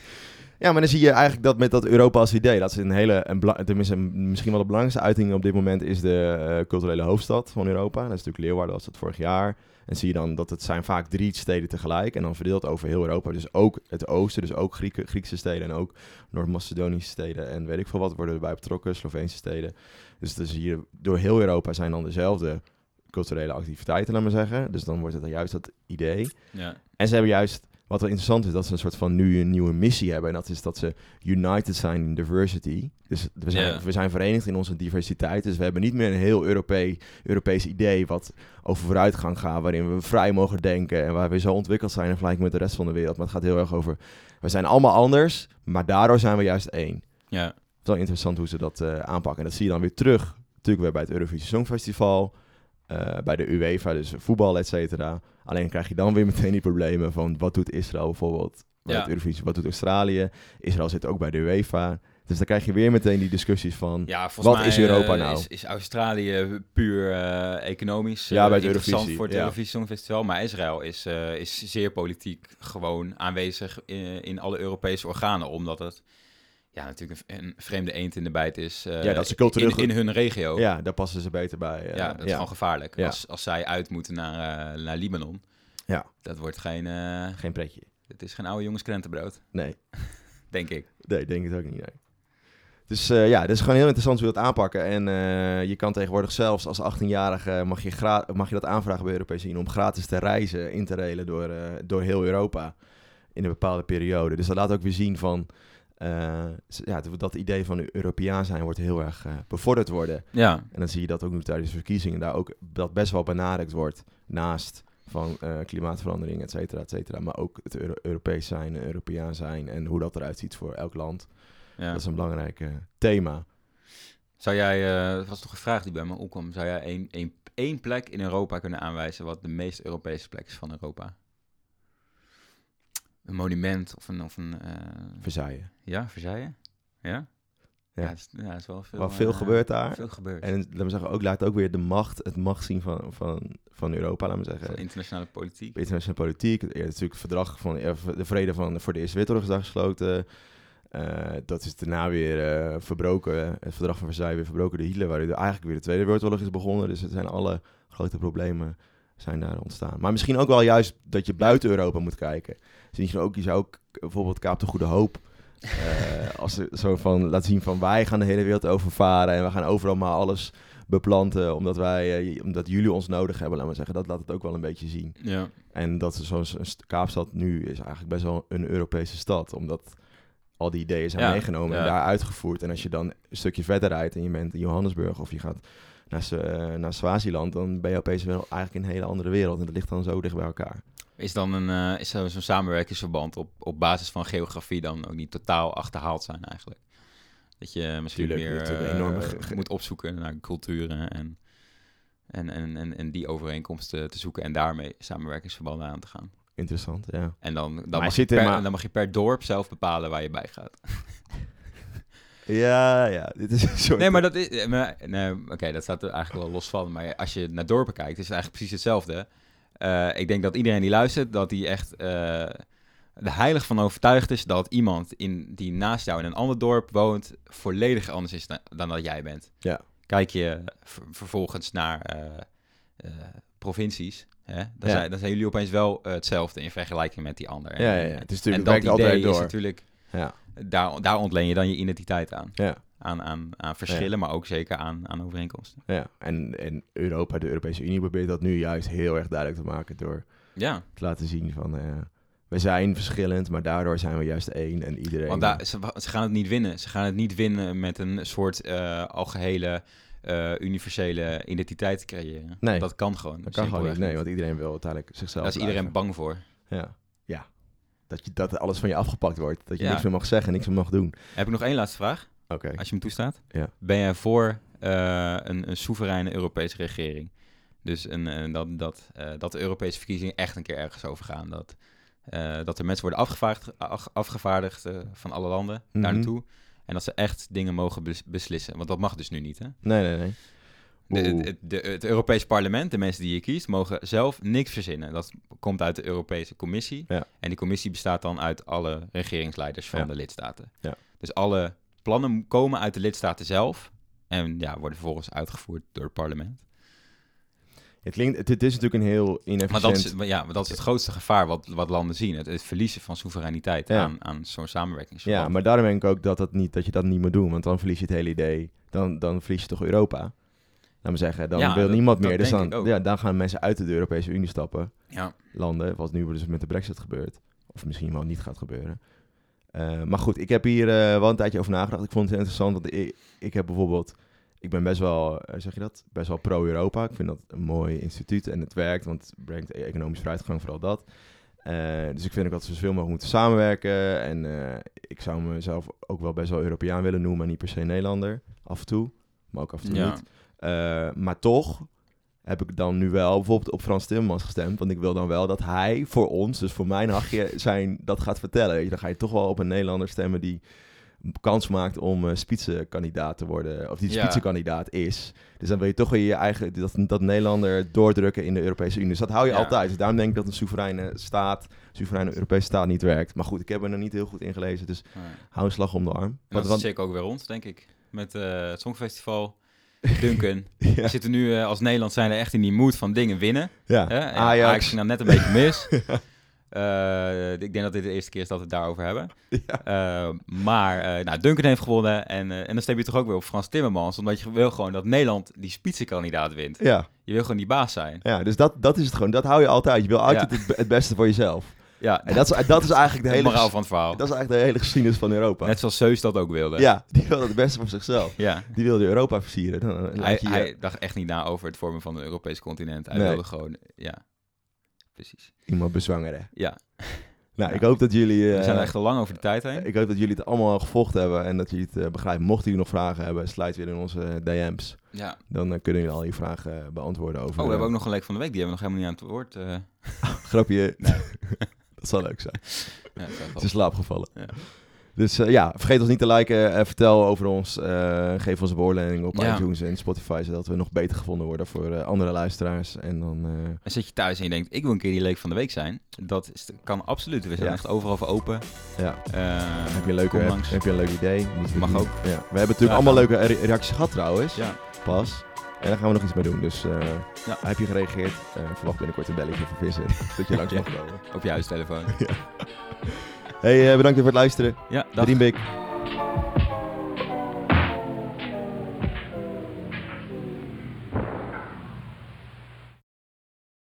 Ja. maar dan zie je eigenlijk dat met dat Europa als idee, dat is een hele, een, tenminste een- misschien wel de belangrijkste uiting op dit moment is de eh, culturele hoofdstad van Europa. Dat is natuurlijk Leeuwarden, dat was het vorig jaar. En zie je dan dat het zijn vaak drie steden tegelijk en dan verdeeld over heel Europa. Dus ook het oosten, dus ook Grieken, Griekse steden en ook Noord-Macedonische steden en weet ik veel wat worden erbij betrokken, Sloveense steden. Dus dan zie je door heel Europa zijn dan dezelfde culturele activiteiten, laat maar zeggen. Dus dan wordt het dan juist dat idee. ja, En ze hebben juist, wat wel interessant is, dat ze een soort van nu een nieuwe missie hebben. En dat is dat ze united zijn in diversity. Dus we zijn, we zijn verenigd in onze diversiteit. Dus we hebben niet meer een heel Europee, Europees idee wat over vooruitgang gaat. Waarin we vrij mogen denken en waar we zo ontwikkeld zijn in vergelijking met de rest van de wereld. Maar het gaat heel erg over, we zijn allemaal anders, maar daardoor zijn we juist één. ja, Het is wel interessant hoe ze dat eh, aanpakken. En dat zie je dan weer terug, natuurlijk weer bij het Eurovisie Songfestival, eh, bij de UEFA, dus voetbal, et cetera. Alleen krijg je dan weer meteen die problemen van wat doet Israël bijvoorbeeld bij Ja. Eurovisie, wat doet Australië? Israël zit ook bij de UEFA. Dus dan krijg je weer meteen die discussies van, ja, Wat mij is Europa eh, nou? Is, is Australië puur eh, economisch Ja, bij het interessant Eurovisie, voor het ja. Eurovisie Songfestival. Maar Israël is, is zeer politiek gewoon aanwezig in, in alle Europese organen. Omdat het ja, natuurlijk een, vreemde eend in de bijt is eh, Ja, dat ze cultureel in, in hun regio. ja, daar passen ze beter bij. eh, Ja, dat is gewoon gevaarlijk. Ja. Als, als zij uit moeten naar, eh, naar Libanon. Ja. Dat wordt geen... Geen pretje. het is geen oude jongens krentenbrood, Nee, [LAUGHS] denk ik. nee, denk het ook niet. Nee. Dus ja, het is gewoon heel interessant hoe we dat aanpakken. En je kan tegenwoordig zelfs als 18-jarige mag je, gra- mag je dat aanvragen bij de Europese Unie om gratis te reizen, in te railen door, door heel Europa in een bepaalde periode. Dus dat laat ook weer zien van eh, ja, dat- idee van Europeaan zijn wordt heel erg eh, bevorderd worden. Ja, En dan zie je dat ook nu tijdens de verkiezingen daar ook dat best wel benadrukt wordt naast van eh, klimaatverandering, et cetera, et cetera. Maar ook het Euro- Europees zijn, Europeaan zijn en hoe dat eruit ziet voor elk land. ja. Dat is een belangrijk thema. Zou jij, dat was toch een vraag die bij me opkwam, zou jij één, één, één plek in Europa kunnen aanwijzen wat de meest Europese plek is van Europa? Een monument of een, of een Versailles. ja, Versailles? Ja? Ja. Ja, is, ja, is wel veel, Wel veel eh, gebeurt daar. Veel gebeurt. En laten we zeggen, ook laat ook weer de macht, het macht zien van, van, van Europa, laten we zeggen. Van internationale politiek. internationale politiek. Het, ja, natuurlijk het verdrag van eh, de vrede van, voor de Eerste Wereldoorlog is gesloten. Dat is daarna weer verbroken. Het verdrag van Versailles weer verbroken door Hitler, waardoor eigenlijk weer de Tweede Wereldoorlog is begonnen. Dus het zijn alle grote problemen zijn daar ontstaan. Maar misschien ook wel juist dat je buiten Europa moet kijken. Dus misschien ook, je zou ook bijvoorbeeld Kaap de Goede Hoop... eh, als ze zo van laat zien van wij gaan de hele wereld overvaren en we gaan overal maar alles beplanten omdat wij eh, omdat jullie ons nodig hebben, laat maar zeggen. Dat laat het ook wel een beetje zien. Ja. En dat st- Kaapstad nu is eigenlijk best wel een Europese stad. Omdat al die ideeën zijn Ja, meegenomen en daar uitgevoerd. En als je dan een stukje verder rijdt en je bent in Johannesburg of je gaat naar, eh, naar Swaziland, dan ben je opeens wel eigenlijk in een hele andere wereld. En dat ligt dan zo dicht bij elkaar. Is dan een, eh, is zo- zo'n samenwerkingsverband op, op basis van geografie dan ook niet totaal achterhaald zijn eigenlijk? Dat je misschien Tuurlijk, ook een eh, moet opzoeken naar culturen en, en, en, en, en die overeenkomsten te zoeken en daarmee samenwerkingsverbanden aan te gaan. Interessant, ja. En dan, dan, mag, je per, maar- dan mag je per dorp zelf bepalen waar je bij gaat. [LAUGHS] Ja, ja. Dit is [LAUGHS] een soort... Nee, maar dat is. eh, maar- Nee, Oké, dat staat er eigenlijk wel los van. Maar als je naar dorpen kijkt, is het eigenlijk precies hetzelfde. Eh, ik denk dat iedereen die luistert, dat die echt eh er heilig van overtuigd is dat iemand in, die naast jou in een ander dorp woont, volledig anders is dan, dan dat jij bent. Ja. Kijk je ver- vervolgens naar eh, eh, provincies, hè? Dan, Ja. zijn, dan zijn jullie opeens wel eh, hetzelfde in vergelijking met die ander. Ja, ja, ja. Het is en natuurlijk, dat werkt altijd idee is door. natuurlijk, Ja, daar, daar ontleen je dan je identiteit aan ja. aan, aan, aan verschillen, maar ook zeker aan, aan overeenkomsten. Ja, en, en Europa, de Europese Unie, probeert dat nu juist heel erg duidelijk te maken door Ja, te laten zien van... eh, we zijn verschillend, maar daardoor zijn we juist één en iedereen... want daar, ze, ze gaan het niet winnen. Ze gaan het niet winnen met een soort eh, algehele eh, universele identiteit creëren. Nee. Dat kan gewoon. dat kan gewoon niet, nee, want iedereen wil uiteindelijk zichzelf Daar is iedereen bang voor. Ja. Dat, je, dat alles van je afgepakt wordt. Dat je Ja. niks meer mag zeggen, niks meer mag doen. Heb ik nog één laatste vraag, Oké. als je me toestaat? Ja. Ben jij voor eh, een, een soevereine Europese regering? Dus een, dat, dat, eh, dat de Europese verkiezingen echt een keer ergens over gaan. Dat, eh, dat er mensen worden afgevaardigd, van alle landen Mhm. daar naartoe. En dat ze echt dingen mogen bes- beslissen. Want dat mag dus nu niet, hè? Nee, nee, nee. Het, de, het Europees Parlement, de mensen die je kiest, mogen zelf niks verzinnen. Dat komt uit de Europese Commissie. Ja. En die commissie bestaat dan uit alle regeringsleiders van Ja. de lidstaten. Ja. Dus alle plannen komen uit de lidstaten zelf. En ja, worden vervolgens uitgevoerd door het parlement. Het, klinkt, het, het is natuurlijk een heel Maar inefficiënt... dat is, maar ja, maar dat is het grootste gevaar wat, wat landen zien. Het, het verliezen van soevereiniteit Ja. aan, aan zo'n Ja, samenwerkingsverband. maar daarom denk ik ook dat, dat, niet, dat je dat niet moet doen. Want dan verlies je het hele idee. Dan, dan verlies je toch Europa. Laat zeggen, dan Ja, wil dat- niemand meer. Dus dan, ja, dan gaan mensen uit de Europese Unie stappen. Ja. Landen, wat nu dus met de brexit gebeurt. Of misschien wel niet gaat gebeuren. Eh, maar goed, ik heb hier eh, wel een tijdje over nagedacht. Ik vond het interessant, want ik, ik heb bijvoorbeeld... Ik ben best wel, eh, zeg je dat? Best wel pro-Europa. Ik vind dat een mooi instituut en het werkt, want het brengt economisch vooruitgang, vooral dat. Dus ik vind ook dat we zoveel mogelijk moeten samenwerken. En ik zou mezelf ook wel best wel Europeaan willen noemen, maar niet per se Nederlander. Af en toe, maar ook af en toe Ja. niet. Eh, maar toch heb ik dan nu wel bijvoorbeeld op Frans Timmermans gestemd. Want ik wil dan wel dat hij voor ons, dus voor mijn hachje, zijn, dat gaat vertellen. Dan ga je toch wel op een Nederlander stemmen die kans maakt om uh, spitsenkandidaat te worden. Of die Ja. spitsenkandidaat is. Dus dan wil je toch weer je eigen, dat, dat Nederlander doordrukken in de Europese Unie. Dus dat hou je Ja. altijd. Dus daarom denk ik dat een soevereine staat, soevereine Europese staat niet werkt. Maar goed, ik heb er nog niet heel goed in gelezen. Dus Nee. hou een slag om de arm. En dat Want- is zeker ook weer rond, denk ik. Met eh, het Songfestival, [LAUGHS] Duncan. ja, We zitten nu eh, als Nederland zijn er echt in die mood van dingen winnen. ja. Hè? En Ajax. Ajax ging dan net een beetje mis. [LAUGHS] Eh, ik denk dat dit de eerste keer is dat we het daarover hebben. Ja. Eh, maar nou, Duncan heeft gewonnen. En, en dan stem je toch ook weer op Frans Timmermans. Omdat je wil gewoon dat Nederland die spitsenkandidaat wint. Ja, Je wil gewoon die baas zijn. ja, dus dat, dat is het gewoon. Dat hou je altijd. Je wil altijd Ja. het, het beste voor jezelf. Ja, En dat is, dat is eigenlijk de hele, moraal van het verhaal. dat is eigenlijk de hele geschiedenis van Europa. Net zoals Zeus dat ook wilde. Ja, die wil het beste voor zichzelf. ja. Die wilde Europa versieren. Hij, je hij dacht echt niet na over het vormen van een Europees continent. Hij Nee. wilde gewoon, ja, precies. iemand bezwangeren. Ja, Nou, Ja. ik hoop dat jullie... we zijn eh, echt al lang over de tijd heen. ik hoop dat jullie het allemaal gevolgd hebben en dat jullie het eh, begrijpen. Mochten jullie nog vragen hebben, sluit weer in onze DM's. Ja. Dan eh, kunnen jullie al je vragen eh, beantwoorden over... Oh, we hebben eh, ook nog een leek van de week. Die hebben we nog helemaal niet aan het woord. eh [LAUGHS] Grapje. [LAUGHS] Dat zal leuk zijn. ja, Het is in slaap gevallen. Ja. Dus eh, ja, vergeet ons niet te liken. eh, vertel over ons. eh, geef ons een beoordeling op Ja. iTunes en Spotify, zodat we nog beter gevonden worden voor andere luisteraars. En dan... En zit je thuis en je denkt, ik wil een keer die leek van de week zijn. Dat is, kan absoluut. We zijn Ja. echt overal voor open. ja, heb je een, leuke, heb, heb je een leuk idee? Moeten we Mag ook. Ja. We hebben natuurlijk allemaal leuke re- reacties gehad trouwens. Ja, Pas. En daar gaan we nog iets mee doen. Dus eh, Ja. heb je gereageerd? Eh, verwacht binnenkort een belletje van Vincent. [LAUGHS] dat je langs Ja. mag komen. op je huistelefoon. [LAUGHS] Hey, eh, bedankt weer voor het luisteren. Ja, dag.